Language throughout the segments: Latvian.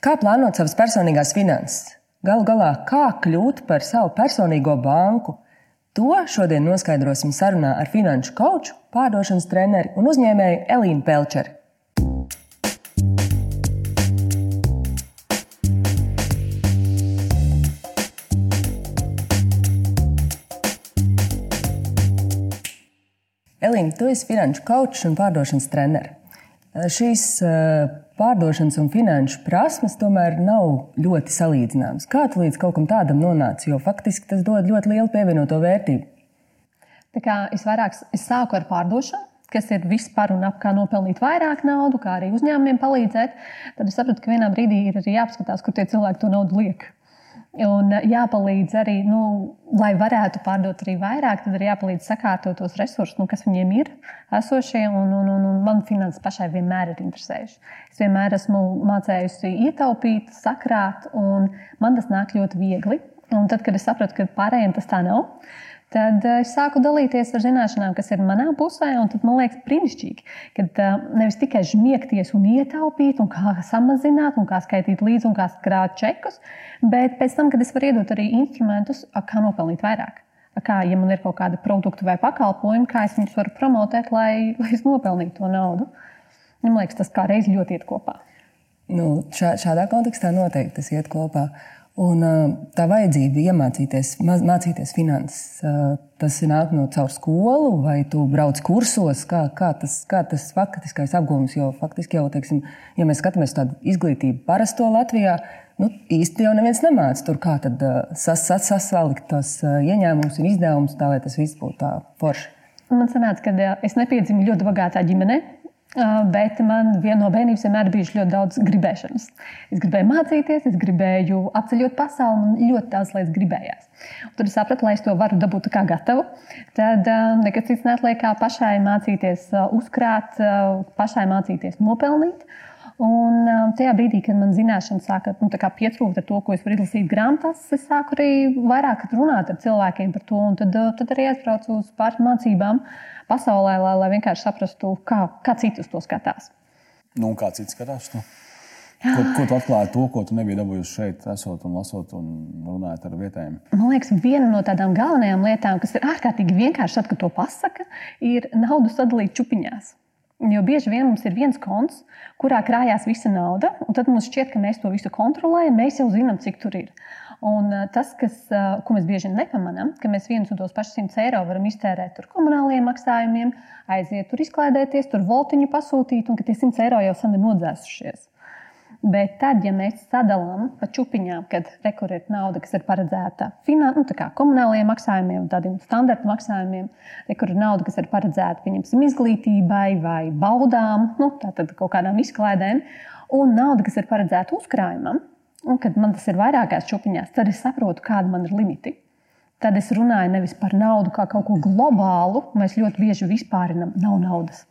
Kā plānot savas personīgās finanses? Galu galā, kā kļūt par savu personīgo banku? To šodien noskaidrosim sarunā ar finanšu koču, pārdošanas treneri un uzņēmēju Elīnu Pelčeri. Elīna, tu esi finanšu kočs un pārdošanas treneris. Šīs pārdošanas un finanšu prasmes tomēr nav ļoti salīdzināmas. Kā tu līdz kaut kam tādam nonāci? Jo faktiski tas dod ļoti lielu pievienoto vērtību. Tā kā es vairāk es sāku ar pārdošanu, kas ir vispār un ap kā nopelnīt vairāk naudu, kā arī uzņēmumiem palīdzēt, tad es sapratu, ka vienā brīdī ir arī jāapskatās, kur tie cilvēki to naudu liek. Un eh, jāpalīdz arī, nu, lai varētu pārdot arī vairāk, tad ir jāpalīdz sakārtot tos resursus, nu, kas viņiem ir esošie. Un, un, un, un man finanses pašai vienmēr ir interesējuši. Es vienmēr esmu mācējusi ietaupīt, sakrāt, un man tas nāk ļoti viegli. Un tad, kad es sapratu, ka pārējiem tas tā nav, tad eh, es sāku dalīties ar zināšanām, kas ir manā pusē. Tad man liekas, brīnišķīgi, ka eh, nevis tikai žmiegties un ietaupīt, un kā samazināt, un kā skaitīt līdzi, un kā krāt čekus, bet pēc tam, kad es varu iedot arī instrumentus, kā nopelnīt vairāk. Kā, ja man ir kaut kāda produkta vai pakalpojuma, kā es viņus varu promotēt, lai, lai es nopelnītu to naudu. Man liekas, tas kā reiz ļoti iet kopā. Nu, šā, šādā kontekstā noteikti tas iet kopā. Un, tā vajadzība iemācīties, mācīties finanses, tas nāk no caur skolu, vai tu brauc kursos, kā, kā, tas, kā tas faktiskais apgūms. Jo faktiski jau, teiksim, ja mēs skatāmies tādu izglītību parasto Latvijā, nu, īsti jau neviens nemāca tur, kā tad sas, sas, sasalikt tos ieņēmumus un izdevumus, tā lai tas viss būtu tā forši. Man sanāca, ka es nepiedzimu ļoti bagātā ģimenē. Bet man no bērnības vienmēr bija ļoti daudz gribēšanas. Es gribēju mācīties, es gribēju apceļot pasauli, man ļoti daudz lietas gribējās. Un tad es sapratu, lai es to varu dabūt kā gatavu. Tad nekas cits neatliek kā pašai mācīties uzkrāt, pašai mācīties nopelnīt. Un tajā brīdī, kad man zināšanas sāka nu, pietrūkt ar to, ko es varu izlasīt grāmatās, es sāku arī vairāk runāt ar cilvēkiem par to. Tad, tad arī aizbraucu uz pārmācībām pasaulē, lai, lai vienkārši saprastu, kā, kā citi uz to skatās. Nu, kā citi skatās? Nu? Ko, ko tu atklāji to, ko tu nebiji dabūjusi šeit, esot un lasot un runājot ar vietējiem? Man liekas, viena no tādām galvenajām lietām, kas ir ārkārtīgi vienkārši, tad, kad to pasaka, ir naudu sadalīt čupiņās. Jo bieži vien mums ir viens konts, kurā krājās visa nauda, un tad mums šķiet, ka mēs to visu kontrolējam, mēs jau zinām, cik tur ir. Un eh, tas, kas, eh, ko mēs bieži nepamanām, ka mēs viens un tos pašus 100 eiro varam iztērēt tur komunālajiem maksājumiem, aiziet tur izklaidēties, tur voltiņu pasūtīt, un ka tie 100 eiro jau sen ir nodzēsušies. Bet tad, ja mēs sadalām pa čūpiņām, kad rekur ir nauda, kas ir paredzēta finan, nu, komunālajiem maksājumiem, tādiem standarta maksājumiem, rekur ir nauda, kas ir paredzēta pieņemsim, izglītībai vai baudām, nu, tātad kaut kādām izklaidēm, un nauda, kas ir paredzēta uzkrājumam, un kad man tas ir vairākās čūpiņās, tad es saprotu, kāda man ir limiti. Tad es runāju nevis par naudu kā kaut ko globālu, mēs ļoti bieži vispārinam, nav naudas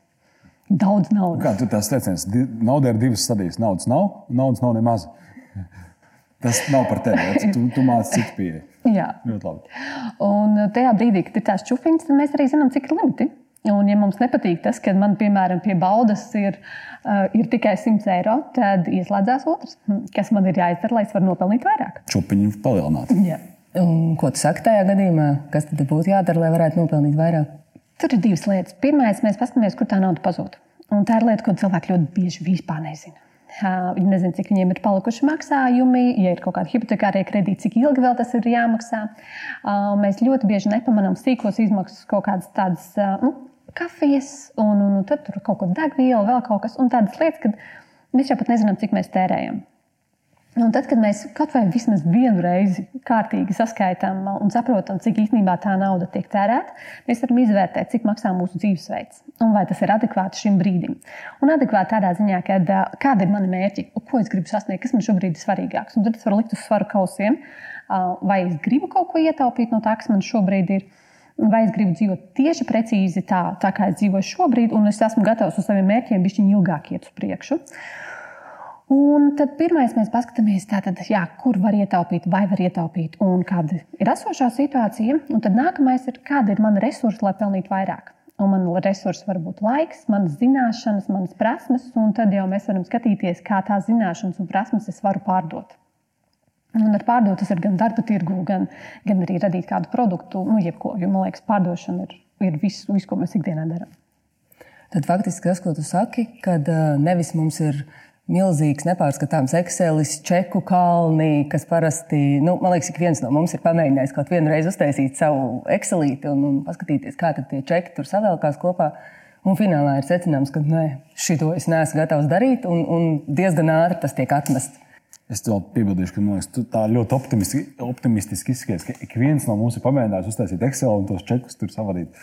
daudz naudas. Kā tu tās teiciens, nauda ir divas stadijas. Naudas nav, naudas nav nemaz. Tas nav par tevi. Tu, tu māci citu pieeju. Jā, ļoti labi. Un tajā brīdī, kad ir tās čūpiņas, tad mēs arī zinām, cik ir limiti. Un, ja mums nepatīk tas, ka man, piemēram, pie baudas ir, uh, ir tikai 100 eiro, tad ieslēdzās otrs. Kas man ir jāizdara, lai es varētu nopelnīt vairāk? Čūpiņu palielināt. Jā. Un, ko tu saki tajā gadījumā? Kas tad būtu jādara, lai varētu nopelnīt vairāk? Tur ir divas lietas. Pirmā, mēs paskatāmies, kur tā nauda pazūd. Un tā ir lieta, ko cilvēki ļoti bieži vispār nezina. Viņi nezina, cik viņiem ir palikuši maksājumi, ja ir kaut kāda hipotekārie kredīti, cik ilgi vēl tas ir jāmaksā. Mēs ļoti bieži nepamanām sīkos izmaksas, kaut kādas tādas nu, kafijas, un, un, un tad tur kaut ko degvielu, vēl kaut kas, tādas lietas, kad mēs jau pat nezinām, cik mēs tērējam. Un tad, kad mēs kaut vai vismaz vienu reizi kārtīgi saskaitām un saprotam, cik īstenībā tā nauda tiek tērēta, mēs varam izvērtēt, cik maksā mūsu dzīvesveids un vai tas ir adekvāti šim brīdim. Un adekvāti tādā ziņā, ka kādi ir mani mērķi, ko es gribu sasniegt, kas man šobrīd ir svarīgāks. Un tad es varu likt uz svaru kausiem, vai es gribu kaut ko ietaupīt no tā, kas man šobrīd ir. Vai es gribu dzīvot tieši precīzi tā, tā kā es dzīvoju šobrīd, un es esmu gatavs uz saviem mērķiem, bišķiņ ilgāk iet uz priekšu. Uh, Un tad pirmais mēs paskatāmies, tātad, jā, kur var ietaupīt, vai var ietaupīt, un kāda ir esošā situācija. Un tad nākamais ir, kāda ir mana resursa, lai pelnītu vairāk. un man resursi var būt laiks, manas zināšanas, manas prasmes, un tad jau mēs varam skatīties, kā tās zināšanas un prasmes es varu pārdot. Un ar pārdot tas ir gan darba tirgu, gan, gan arī radīt kādu produktu, nu, jebko. Jo man liekas, pārdošana ir, ir viss, vis, ko mēs ikdienā darām. Tad faktiski tas, ko tu saki, kad nevis mums ir milzīgs, nepārskatāms Excelis, čeku kalni, kas parasti, nu, man liekas, ik viens no mums ir pamēģinājis kaut vienu reizi uztaisīt savu Excelīti un, un paskatīties, kā tie čeki tur savēlkās kopā. Un finālā ir secināms, ka nē, šito es neesmu gatavs darīt, un, un diezgan ātri tas tiek atmests. Es tev piebildīšu, ka liekas, tā ļoti optimistiski, optimistiski izskatās, ka ik viens no mums ir pamēģinājis uztaisīt Excel un tos čekus tur savādīt.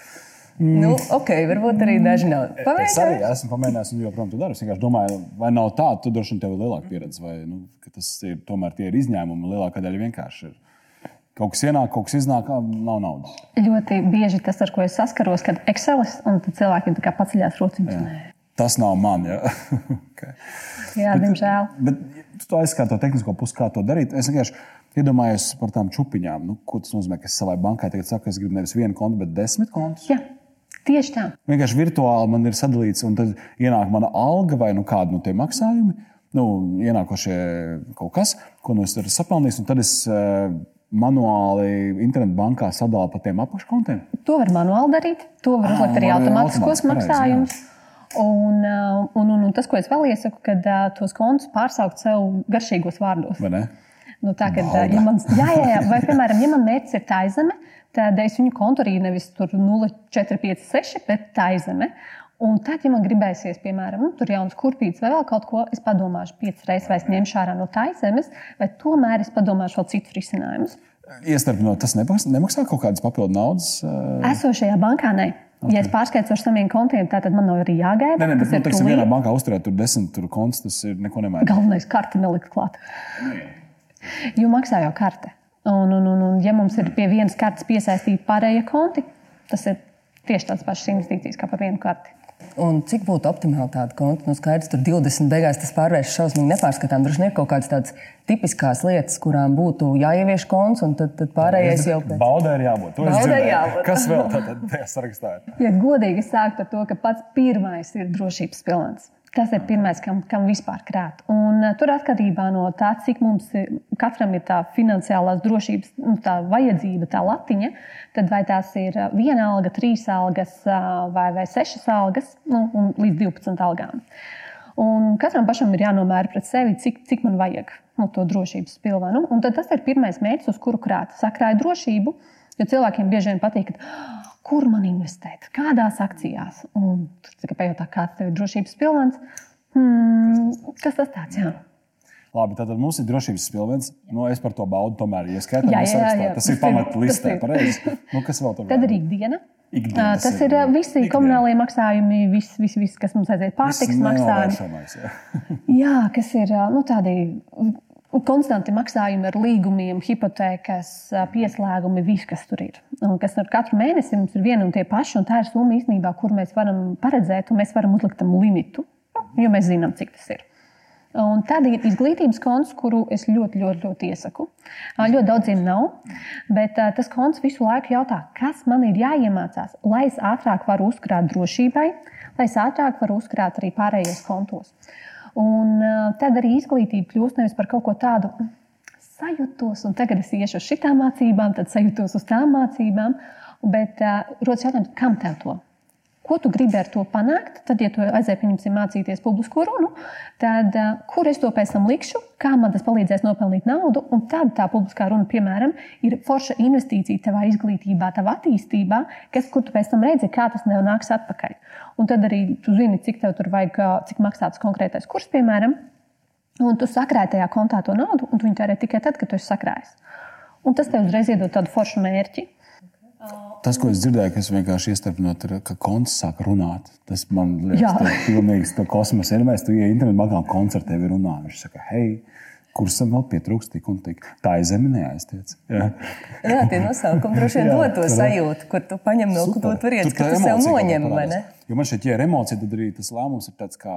Mm. Nu, ok, varbūt arī daži nav. Pamēģināt. Es arī esmu pamēģinājis, un joprojām to daru. Es vienkārši domāju, vai nav tā, tu droši vien tev ir lielāka pieredze, vai nu, tas ir tomēr tie ir izņēmumi. Lielākā daļa vienkārši ir. Kaut kas ienāk, kaut kas iznāk, nav naudas. Ļoti bieži tas, ar ko es saskaros, kad Excelis un cilvēkiem paceļās rociņas. Tas nav man. Ja? okay. Jā, bet, diemžēl. Bet, tu to aizskati to tehnisko pusi, kā to darīt. Es vienkārši iedomājos par tām čupiņām. Nu, ko tas nozīmē, ka es savai bankai tagad saku, ka es gribu nevis vienu kontu, bet desmit kontus? Jā. Tieši tā. Vienkārši virtuāli man ir sadalīts, un tad ienāk mana alga vai nu kāda no tiem maksājumiem, nu, ienākošie kaut kas, ko nu es esmu sapelnījis, un tad es uh, manuāli internetbankā sadalu pa tiem apakškontiem. To var manuāli darīt, to var uzlikt arī automātiskos maksājumus. Un, uh, un, un, un tas, ko es vēl iesaku, kad uh, tos kontus pārsaukt sev garšīgos vārdos. Nu, tā, kad, ja man, jā, jā, jā, vai, piemēram, ja man mērķis ir tā zeme, tad es viņu kontu arī nevis 0,456, bet tā zeme. Un tad, ja man gribēsies, piemēram, nu, tur jaunas kurpītes vai vēl kaut ko, es padomāšu piecas reizes, vai es ņemšu ārā no tā zemes, vai tomēr es padomāšu vēl citus risinājumus. Iestarpinot, tas nemaksā, nemaksā kaut kādas papildu naudas? Esošajā bankā nē. Okay. Ja es pārskaitu ar saviem kontiem, tad man nav arī jāgaida. Nē, nē, bet, nu, teiksim, vienā bankā uzturēt tur desmit tur kontus, tas ir neko nemainīt. Galvenais karti nelikt klāt. Jo maksā jau karte. Un, un, un, un ja mums ir pie vienas kartes piesaistīti pārējie konti, tas ir tieši tāds pašs investīcijas kā par vienu karti. Un cik būtu optimāli tāda konta? Nu, skaidrs, tur 20 beigās tas pārvēršas šausmīgi nepārskatām. Droši vien ir kaut kādas tādas tipiskas lietas, kurām būtu jāievieš konts, un tad, tad pārējais jau pēc... baudē ir jābūt. Baudē ir jābūt. Kas vēl tādā sarakstā ir? Ja godīgi sākt ar to, ka pats pirmais ir drošības pilns. Tas ir pirmais, kam, kam vispār krāt. Un, uh, tur atkarībā no tā, cik mums ir, katram ir tā finansiālās drošības nu, tā vajadzība, tā latiņa, tad vai tās ir uh, viena alga, trīs algas uh, vai, vai sešas algas, nu, līdz 12 algām. Un katram pašam ir jānomēra pret sevi, cik, cik man vajag nu, to drošības pilvenu. Un tas ir pirmais mērķis, uz kuru krāt. Sakrāja drošību, jo cilvēkiem bieži vien patīk, ka kur man investēt, kādās akcijās. Un tur tikai pajautā, kāds tev ir drošības pilvens. Hmm, kas tas tāds? Jā. Labi, tad mums ir drošības pilvens. Nu, es par to baudu, tomēr ieskaitām. Jā, jā, jā, tas ir pamatlistē. Nu, kas vēl tur? Tad ir ikdiena. Ikdienas tas ir, ir visi ikdiena. komunālie maksājumi, viss, vis, vis, kas mums aiziet, pārtiks maksājumi. Jā. jā, kas ir nu, tādi konstanti maksājumi ar līgumiem, hipotēkas, pieslēgumi, viss, kas tur ir. Un kas ar katru mēnesi mums ir viena un tie paši, un tā ir summa īstenībā, kur mēs varam paredzēt, un mēs varam uzlikt tam limitu, jo mēs zinām, cik tas ir. Un tāda ir izglītības konts, kuru es ļoti, ļoti, ļoti iesaku. Ļoti daudziem nav, bet tas konts visu laiku jautā, kas man ir jāiemācās, lai es ātrāk varu uzkrāt drošībai, lai es ātrāk varu uzkrāt arī pārējos kontos. Un tad arī izglītība kļūst nevis par kaut ko tādu. Sajūtos, un tagad es iešu uz šitām mācībām, tad sajūtos uz tām mācībām. Bet uh, rodas jautājums, kam tev to? Ko tu gribi ar to panākt? Tad, ja tu aizēji, pieņemsim, mācīties publisko runu, tad uh, kur es to pēc tam likšu, kā man tas palīdzēs nopelnīt naudu? Un tad tā publiskā runa, piemēram, ir forša investīcija tavā izglītībā, tavā attīstībā, kas, kur tu pēc tam redzi, kā tas tev nāks atpakaļ. Un tad arī tu zini, cik tev tur vajag, cik maksā tas konkrētais kurs, piemēram. Un tu sakrāji tajā kontā to naudu, un tu viņu tērē tikai tad, kad tu esi sakrājis. Un tas tev uzreiz iedod tādu foršu mērķi. Tas, ko es dzirdēju, kas vienkārši iestarpinot, ir, ka konts sāk runāt. Tas man liekas, tas ir pilnīgs kosmosa elements. Tu ienāc internetā, bankā koncertē, ir runā. Viņš saka, hei, kursam vēl pietrūkst tik un tik. Tā ir zeme neaiztiec. Jā, jā tie nosaukumi droši vien dod to sajūtu, kur tu paņem no kaut kurienes, ka tu sev noņem. Jo man šeit ir emocija, tad arī tas lēmums ir tāds kā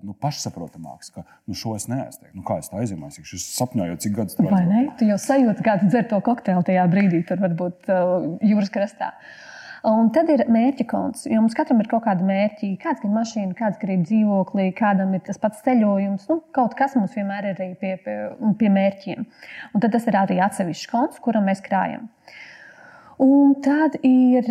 nu, pašsaprotamāks, ka nu, šo es neaizteiktu. Nu, kā es tā aizjūtu? Es sapņoju, cik gadus strādāju. Vai ne? Tu jau sajūti, kā tu dzer to kokteili tajā brīdī, tur varbūt uh, jūras krastā. Un tad ir mērķa konts, jo mums katram ir kaut kāda mērķa. Kāds ir mašīna, kāds ir dzīvoklis, kādam ir tas pats ceļojums. Nu, kaut kas mums vienmēr ir arī pie, pie, pie mērķiem. Un tad tas ir arī atsevišķs konts, kuram mēs krājam. Un tad ir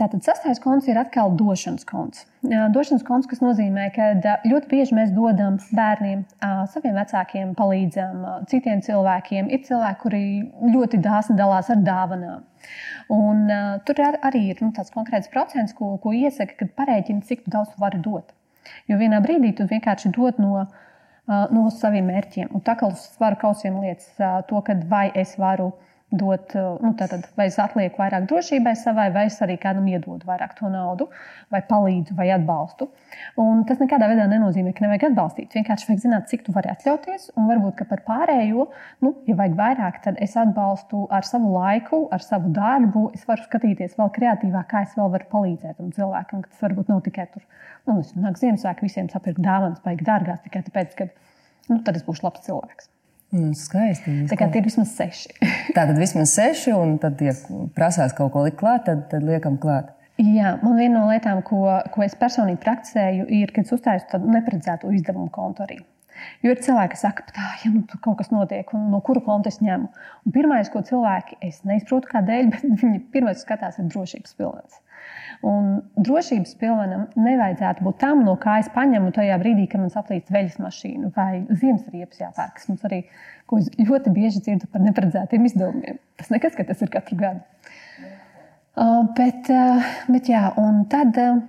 tātad sastais konts, ir atkal došanas konts. Došanas konts, kas nozīmē, ka ļoti bieži mēs dodam bērniem, saviem vecākiem, palīdzam citiem cilvēkiem. Ir cilvēki, kuri ļoti dāsni dalās ar dāvanām. Un, uh, tur ar, arī ir nu, tāds konkrēts procents, ko, ko iesaka, kad parēķini, cik daudz tu vari dot. Jo vienā brīdī tu vienkārši dod no, uh, no saviem mērķiem. Un tā kā uz svaru kausiem lietas uh, to, vai es varu dot, eh, nu, tātad, vai es atlieku vairāk drošībai savai, vai es arī kādam iedodu vairāk to naudu, vai palīdzu, vai atbalstu. Un tas nekādā veidā nenozīmē, ka nevajag atbalstīt. Vienkārši vajag zināt, cik tu vari atļauties, un varbūt par pārējo, nu, ja vajag vairāk, tad es atbalstu ar savu laiku, ar savu darbu. Es varu skatīties vēl kreatīvāk, kā es vēl varu palīdzēt tam cilvēkam. Tas varbūt nav tikai tur, nu, es nāku Ziemassvētku visiem sapirkt dāvanas, baigi dārgās tikai tāpēc, ka nu, tad es būšu labs cilvēks. Nu, skaisti. Tā kā ir vismaz seši. tā tad vismaz seši, un tad, ja prasās kaut ko likt klāt, tad, tad liekam klāt. Jā, man viena no lietām, ko, ko es personīgi praktizēju, ir, kad es uztaisu tādu neparedzētu izdevumu kontu arī. Jo ir cilvēki, kas saka, ka ja nu, tur kaut kas notiek, un no kura konta es ņemu. Pirmais, ko cilvēki, es neizprotu kādēļ, bet viņi pirmais skatās, ir drošības pilns. Un drošības pilvenam nevajadzētu būt tam, no kā es paņemu tajā brīdī, kad man saplīst veļas mašīna vai ziemas riepas jāpērk. Kas mums arī ļoti bieži dzirdu par neparedzētiem izdevumiem. Tas nekas, ka tas ir katru gadu. Uh, bet, uh, bet jā, un tad, uh,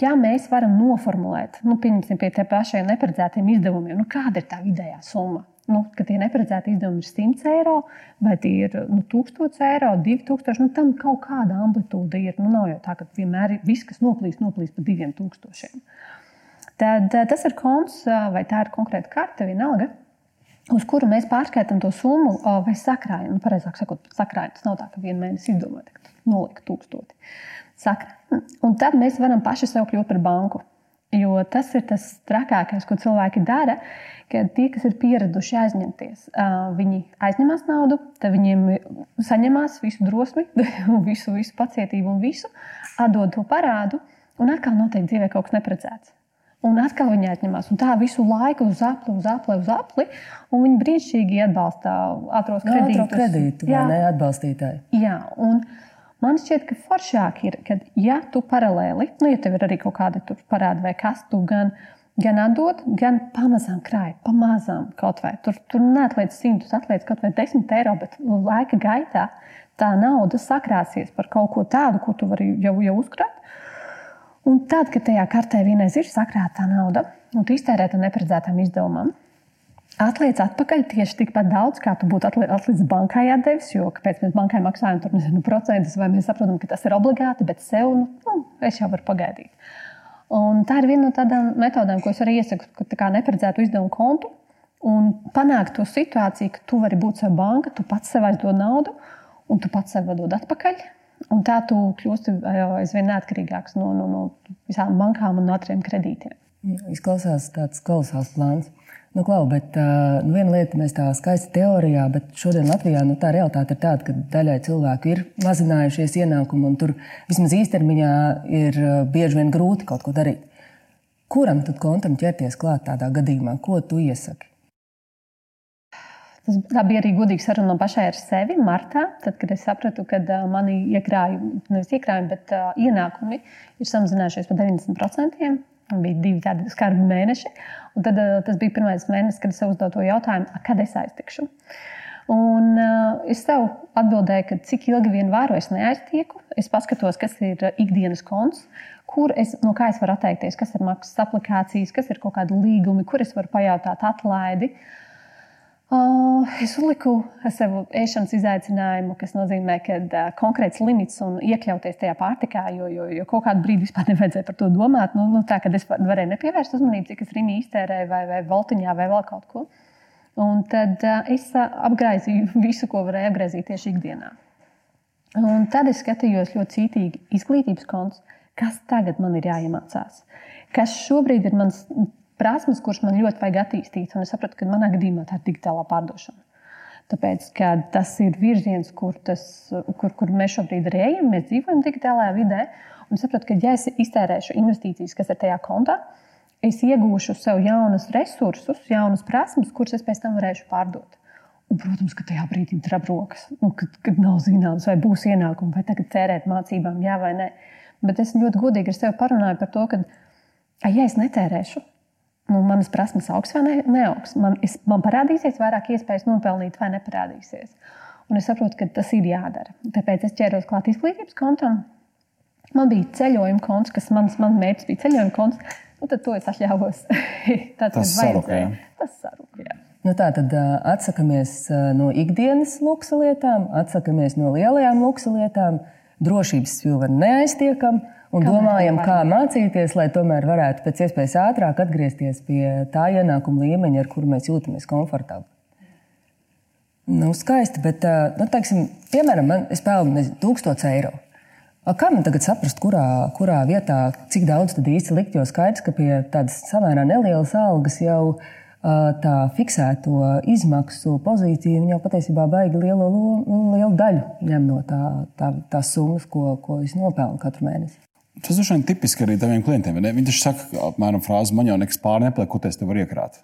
ja mēs varam noformulēt, nu, pieņemsim pie tiem pašiem neparedzētiem izdevumiem, nu, kāda ir tā vidējā summa? Nu, ka tie neparedzēti izdevumi ir 100 eiro, vai tie ir nu, 1000 eiro, 2000. Nu, tam kaut kāda amplitūda ir. Nu, nav jau tā, ka vienmēr viss, kas noplīst, noplīst pa 2000. Tad eh, tas ir konts eh, vai tā ir konkrēta karte, vienalga. Uz kuru mēs pārskaitām to summu eh, vai sakrājam. Nu, pareizāk sakot, sakrājam. Tas nav tā, ka vienu mēnesi izdomājam, nolikt tūkstoti. Sakrājam. Un tad mēs varam paši sev kļūt par banku. Jo tas ir tas trakākais, ko cilvēki dara. Kad tie, kas ir pieraduši aizņemties, viņi aizņemas naudu, tad viņiem saņemās visu drosmi, visu, visu pacietību un visu, atdod to parādu, un atkal notiek dzīvē kaut kas neparedzēts. Un atkal viņi atņemās. Un tā visu laiku uz apli, uz apli, uz apli. Un viņi brīnišķīgi atbalsta ātros kredītus. kredītu, jā, ne atbalstītāji. Jā, un, uh, Man šķiet, ka foršāk ir, ka, ja tu paralēli, nu, ja tev ir arī kaut kāda parāda vai kas, tu gan, gan atdod, gan pamazām krāj, pamazām kaut vai. Tur, tur neatliec simtus, atliec kaut vai desmit eiro, bet laika gaitā tā nauda sakrāsies par kaut ko tādu, ko tu vari jau, jau uzkrāt. Un tad, kad tajā kartē vienreiz ir sakrāta nauda, un tu iztērē tam neparedzētam izdevumam, Atliec atpakaļ tieši tikpat daudz, kā tu būtu atlicis bankai atdevis. Jo kāpēc mēs bankai maksājam tur nezinu, procentus, vai mēs saprotam, ka tas ir obligāti, bet sev nu, nu, es jau varu pagaidīt. Un tā ir viena no tādām metodēm, ko es arī iesaku, ka neparedzētu izdevumu kontu un panākt to situāciju, ka tu vari būt savā banka, tu pats sev aizdod naudu un tu pats sev dod atpakaļ. Un tā tu kļūsti aizvien neatkarīgāks no, no, no visām bankām un no ātriem kredītiem. Izklausās tāds kolosāls plāns. Nu, klau, bet, nu, viena lieta mēs tā skaisti teorijā, bet šodien Latvijā nu, tā realitāte ir tāda, ka daļai cilvēku ir mazinājušies ienākumi, un tur vismaz īstermiņā ir bieži vien grūti kaut ko darīt. Kuram tad kontam ķerties klāt tādā gadījumā? Ko tu iesaki? Tas bija arī godīgi saruna no pašai ar sevi martā, tad, kad es sapratu, ka uh, mani iekrājumi, nevis iekrājumi, bet uh, ienākumi ir samazinājušies par 90%. Bija divi tādi skarbi mēneši. Un tad uh, tas bija pirmais mēnesis, kad es sev uzdevu to jautājumu, kad es aiztikšu. Un, uh, es sev atbildēju, ka cik ilgi vien varu, es neaiztieku. Es paskatos, kas ir ikdienas konts, kur es, no kā es varu atteikties, kas ir maksas aplikācijas, kas ir kaut kādi līgumi, kur es varu pajautāt atlaidi. Uh, es uzliku sev ēšanas izaicinājumu, kas nozīmē, ka konkrēts limits un iekļauties tajā pārtikā, jo, jo, jo kaut kādu brīdi vispār nevajadzēja par to domāt. Nu, nu, tā kā es varēju nepievērst uzmanību, cik es rīmi iztērēju, vai, vai voltiņā, vai vēl kaut ko. Un tad es apgraizīju visu, ko varēju apgraizīt tieši ikdienā. Un tad es skatījos ļoti cītīgi izglītības konts, kas tagad man ir jāiemācās. Kas šobrīd ir mans prasmes, kuras man ļoti vajag attīstīt. Un es sapratu, ka manā gadījumā tā ir digitālā pārdošana. Tāpēc, tas ir virziens, kur, tas, kur, kur mēs šobrīd arī ejam. Mēs dzīvojam digitālajā vidē. Un saprotu, ka, ja es iztērēšu investīcijas, kas ir tajā kontā, es iegūšu sev jaunus resursus, jaunas prasmes, kuras es pēc tam varēšu pārdot. Un, protams, ka tajā brīdī ir aprokas, nu, kad, kad nav zināms, vai būs ienākumi, vai tagad tērēt mācībām, jā vai nē. Bet es ļoti godīgi ar sevi parunāju par to, ka, ja es netērēšu, nu, manas prasmes augs vai ne, neaugs. Man, es, man parādīsies vairāk iespējas nopelnīt, vai neparādīsies. Un es saprotu, ka tas ir jādara. Tāpēc es ķēros klāt izglītības kontam. Man bija ceļojuma konts, kas mans, mans mērķis bija ceļojuma konts. Nu, tad to es atļāvos. Tad, tas saruka, tas saruka, jā. Nu, tā tad atsakāmies no ikdienas luksu lietām, atsakāmies no lielajām luksu lietām, drošības pilvenu neaiztiekam. Uh, un kā domājam, kā mācīties, lai tomēr varētu pēc iespējas ātrāk atgriezties pie tā ienākuma līmeņa, ar kuru mēs jūtamies komfortabli. Nu, skaisti, bet, nu, teiksim, piemēram, man, pelnu nezinu, 1000 eiro. Kā man tagad saprast, kurā, kurā vietā, cik daudz tad īsti likt? Jo skaidrs, ka pie tādas samērā nelielas algas jau tā fiksēto izmaksu pozīcija jau patiesībā baigi lielu, lielu daļu ņem no tā, tā, tās summas, ko, ko es nopelnu katru mēnesi. Tas droši vien tipiski arī taviem klientiem. Viņi taču saka, apmēram, frāzi, man jau nekas pāri nepaliek, ko es te varu iekrāt.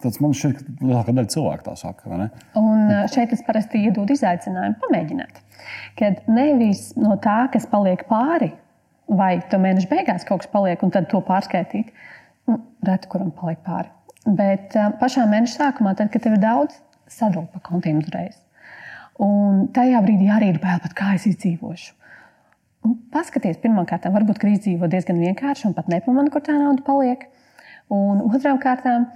Tas man šķiet, ka lielākā daļa cilvēku tā saka. Un šeit es parasti iedodu izaicinājumu pamēģināt. Kad nevis no tā, kas paliek pāri, vai to mēneša beigās kaut kas paliek, un tad to pārskaitīt, nu, reti kuram paliek pāri. Bet pašā mēneša sākumā, tad, kad tev ir daudz, sadalīt pa kontiem uzreiz. Un tajā brīdī arī ir bail, kā es izdzīvošu. Un paskaties, pirmkārt, varbūt krīze dzīvo diezgan vienkārši un pat nepamanā, kur tā nauda paliek. Un otrām kārtām,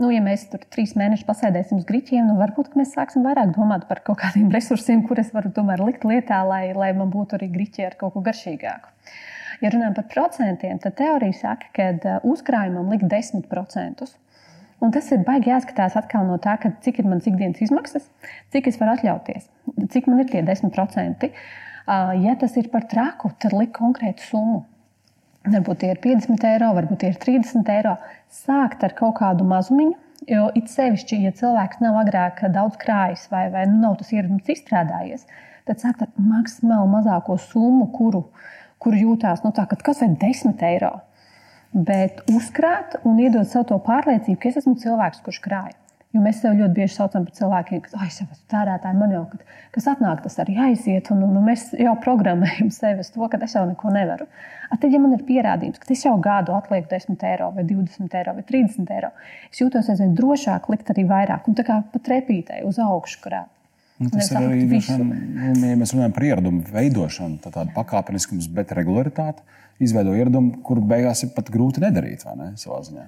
nu, ja mēs tur trīs mēnešus pasēdēsim uz grīķiem, nu, varbūt mēs sāksim vairāk domāt par kaut kādiem resursiem, kurus varu tomēr likt lietā, lai, lai man būtu arī grīķi ar kaut ko garšīgāku. Ja runājam par procentiem, tad teorija saka, ka uh, uzkrājumam likt 10%. Un tas ir baigi jāskatās atkal no tā, cik ir mans ikdienas izmaksas, cik es varu atļauties, cik man ir tie 10%. Ja tas ir par traku, tad likt konkrētu summu. Varbūt tie ir 50 eiro, varbūt tie ir 30 eiro. Sākt ar kaut kādu mazumiņu, jo it sevišķi, ja cilvēks nav agrāk daudz krājis vai, vai nu, nav tas ieradums izstrādājies, tad sākt ar maksimāli mazāko summu, kuru, kuru jūtās nu, tā, kas ir 10 eiro. Bet uzkrāt un iedot sev to pārliecību, ka es esmu cilvēks, kurš krāja. Jo mēs sev ļoti bieži saucam par cilvēkiem, kas ir jau tērētāji, man jau kas atnāk, tas arī aiziet. Un, un, un mēs jau programmējam sevi uz to, ka es jau neko nevaru. A, tad, ja man ir pierādījums, ka es jau gadu atlieku 10 eiro, vai 20 eiro, vai 30 eiro, es jūtos aizvien drošāk likt arī vairāk un tā kā pat repītēji uz augšu. Kurā. Nu, tas ir arī vien, nu, ja mēs runājam par ieradumu veidošanu, tad tāda pakāpeniskums, bet regularitāte izveido ieradumu, kuru beigās ir pat grūti nedarīt ne, savā ziņā.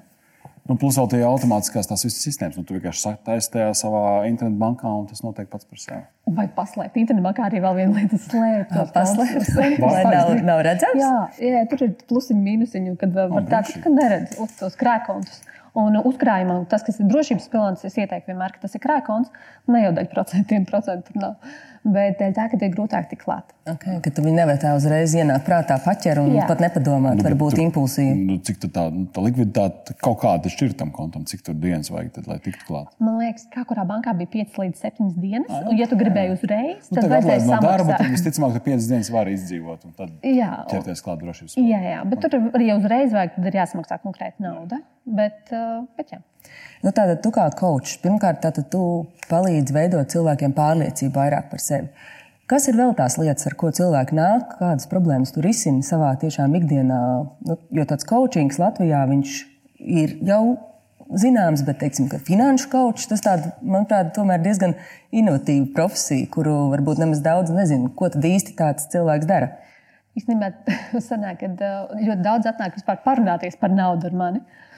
Nu, plus vēl tie automātiskās tās visas sistēmas. Nu, tu vienkārši taisi tajā savā internetbankā, un tas notiek pats par sevi. Vai paslēpt internetbankā arī vēl viena lieta, slēpt. Paslēpt, lai nav, nav redzams? Jā, jā, tur ir plusiņi, mīnusiņi, kad var tā, ka neredz uz tos krēkontus. Un uzkrājumam, tas, kas ir drošības pilns, es ieteiktu vienmēr, ka tas ir krājkons, ne jau daļa procentiem, procentu tur nav. Bet dēļ tā, ka ir grūtāk tikt klāt. Okay, ka tu viņu nevar tā uzreiz ienākt prātā, paķer un Jā. pat nepadomāt, nu, varbūt tur, impulsīvi. Nu, cik tā, nu, tā likviditāte kaut kāda šķir tam kontam, cik tur dienas vajag, tad, lai tiktu klāt? Man liekas, kā kurā bankā bija 5 līdz 7 dienas. A, un, ja tu gribēji uzreiz, nu, tad vajadzēja no darba, tad visticamāk, ka 5 dienas var izdzīvot un tad jā, ķerties klāt drošības. Jā, jā, bet tur arī uzreiz vajag, tad ir jāsamaksā konkrēta nauda. Bet, uh, bet jā. Nu, tātad, tu kā kočs, pirmkārt, tātad, tu palīdzi veidot cilvēkiem pārliecību vairāk par sevi. Kas ir vēl tās lietas, ar ko cilvēki nāk, kādas problēmas tur risina savā tiešām ikdienā? Nu, jo tāds coachings Latvijā ir jau zināms, bet teiksim, finanšu kočs tas tāda, manuprāt, tomēr diezgan inovatīva profesija, kuru varbūt nemaz daudz nezinu, ko tad īsti tāds cilvēks dara. Īstenībā sanāk, ka ļoti daudz atnāk vispār parunāties par naudu ar mani. Uh,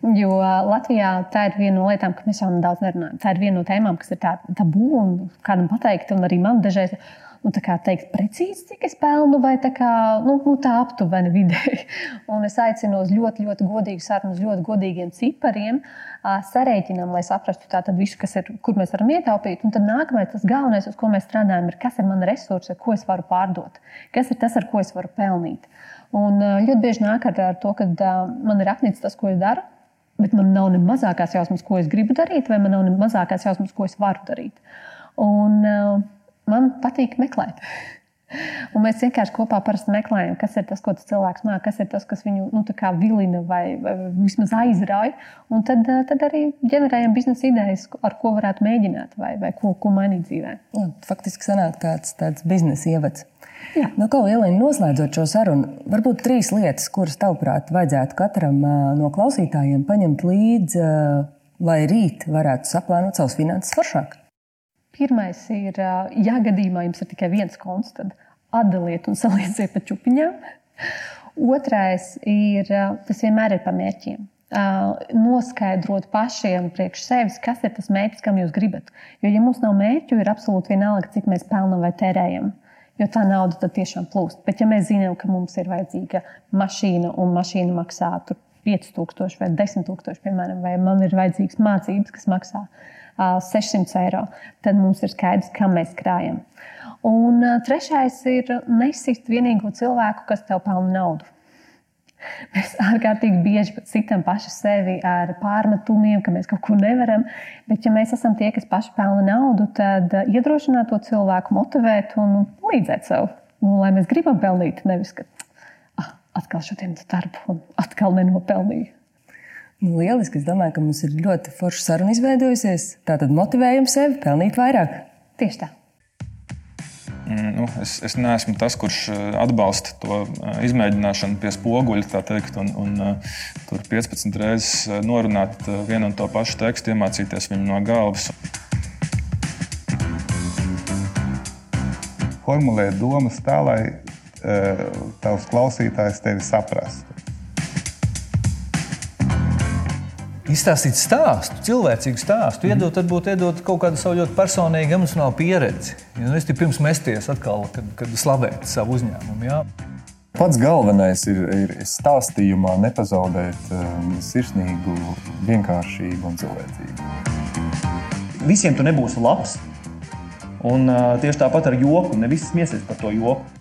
Jo Latvijā tā ir viena no lietām, ka mēs jau daudz nerunājam. Tā ir viena no tēmām, kas ir tā, tabū un kādam pateikt, un arī man dažreiz. Nu, tā teikt, precīzi, cik es pelnu, vai tā, kā, nu, nu, tā aptuveni vidēji. Un es aicinu uz ļoti, ļoti godīgu sarunu, uz ļoti godīgiem cipariem, sarēķinam, lai saprastu tātad visu, kas ir, kur mēs varam ietaupīt. Un tad nākamais, tas galvenais, uz ko mēs strādājam, ir, kas ir mana resursa, ko es varu pārdot, kas ir tas, ar ko es varu pelnīt. Un ļoti bieži nāk ar to, ka man ir apnicis tas, ko es daru bet man nav ne mazākās jausmas, ko es gribu darīt, vai man nav ne mazākās jausmas, ko es varu darīt. Un uh, man patīk meklēt. Un mēs vienkārši kopā meklējam, kas ir tas, ko tas cilvēks māca, kas ir tas, kas viņu nu, vilina vai, vai vismaz aizrauja. Un tad, eh, tad arī ģenerējam biznesa idejas, ar ko varētu mēģināt vai, vai ko, ko mainīt dzīvē. Jā, faktiski sanāk tāds, tāds biznesa ievads. Jā. Nu, ko Lielīna noslēdzot šo sarunu, varbūt trīs lietas, kuras tavuprāt vajadzētu katram no klausītājiem paņemt līdzi, lai rīt varētu saplānot savus finanses foršāk. Pirmais ir, ja gadījumā jums ir tikai viens konts, tad atdaliet un salieciet pa čupiņām. Otrais ir, tas vienmēr ir par mērķiem. Noskaidrot pašiem priekš sevis, kas ir tas mērķis, kam jūs gribat. Jo, ja mums nav mērķu, ir absolūti vienalga, cik mēs pelnām vai tērējam. Jo tā nauda tad tiešām plūst. Bet, ja mēs zinām, ka mums ir vajadzīga mašīna un mašīna maksā 5000 vai 10 000, piemēram, vai man ir vajadzīgas mācības, kas maksā 600 eiro, tad mums ir skaidrs, kam mēs krājam. Un trešais ir nesist vienīgo cilvēku, kas tev pelna naudu. Mēs ārkārtīgi bieži citam paši sevi ar pārmetumiem, ka mēs kaut ko nevaram. Bet, ja mēs esam tie, kas paši pelna naudu, tad iedrošināt to cilvēku, motivēt un līdzēt sev. Un, lai mēs gribam pelnīt, nevis ka ah, atkal šodien darbu un atkal nenopelnīju. Nu, lieliski. Es domāju, ka mums ir ļoti forša saruna izveidojusies. Tātad motivējam sevi pelnīt vairāk. Tieši tā. Mm, nu, es, es neesmu tas, kurš eh, atbalsta to eh, izmēģināšanu pie spoguļa, teikt, un, un eh, tur 15 reizes norunāt vienu un to pašu tekstu, iemācīties viņu no galvas. Formulēt domas tā, lai tavs klausītājs tevi saprastu. Izstāstīt stāstu, cilvēcīgu stāstu, mm. iedot, varbūt iedot kaut kādu savu ļoti personīgu emocionālu pieredzi. Ja, nu, es tikai pirms mesties atkal, kad, kad slavēt savu uzņēmumu. Jā. Pats galvenais ir, ir stāstījumā nepazaudēt um, sirsnīgu, vienkāršību un cilvēcību. Visiem tu nebūsi labs. Un uh, tieši tāpat ar joku. Ne visi smiesies par to joku.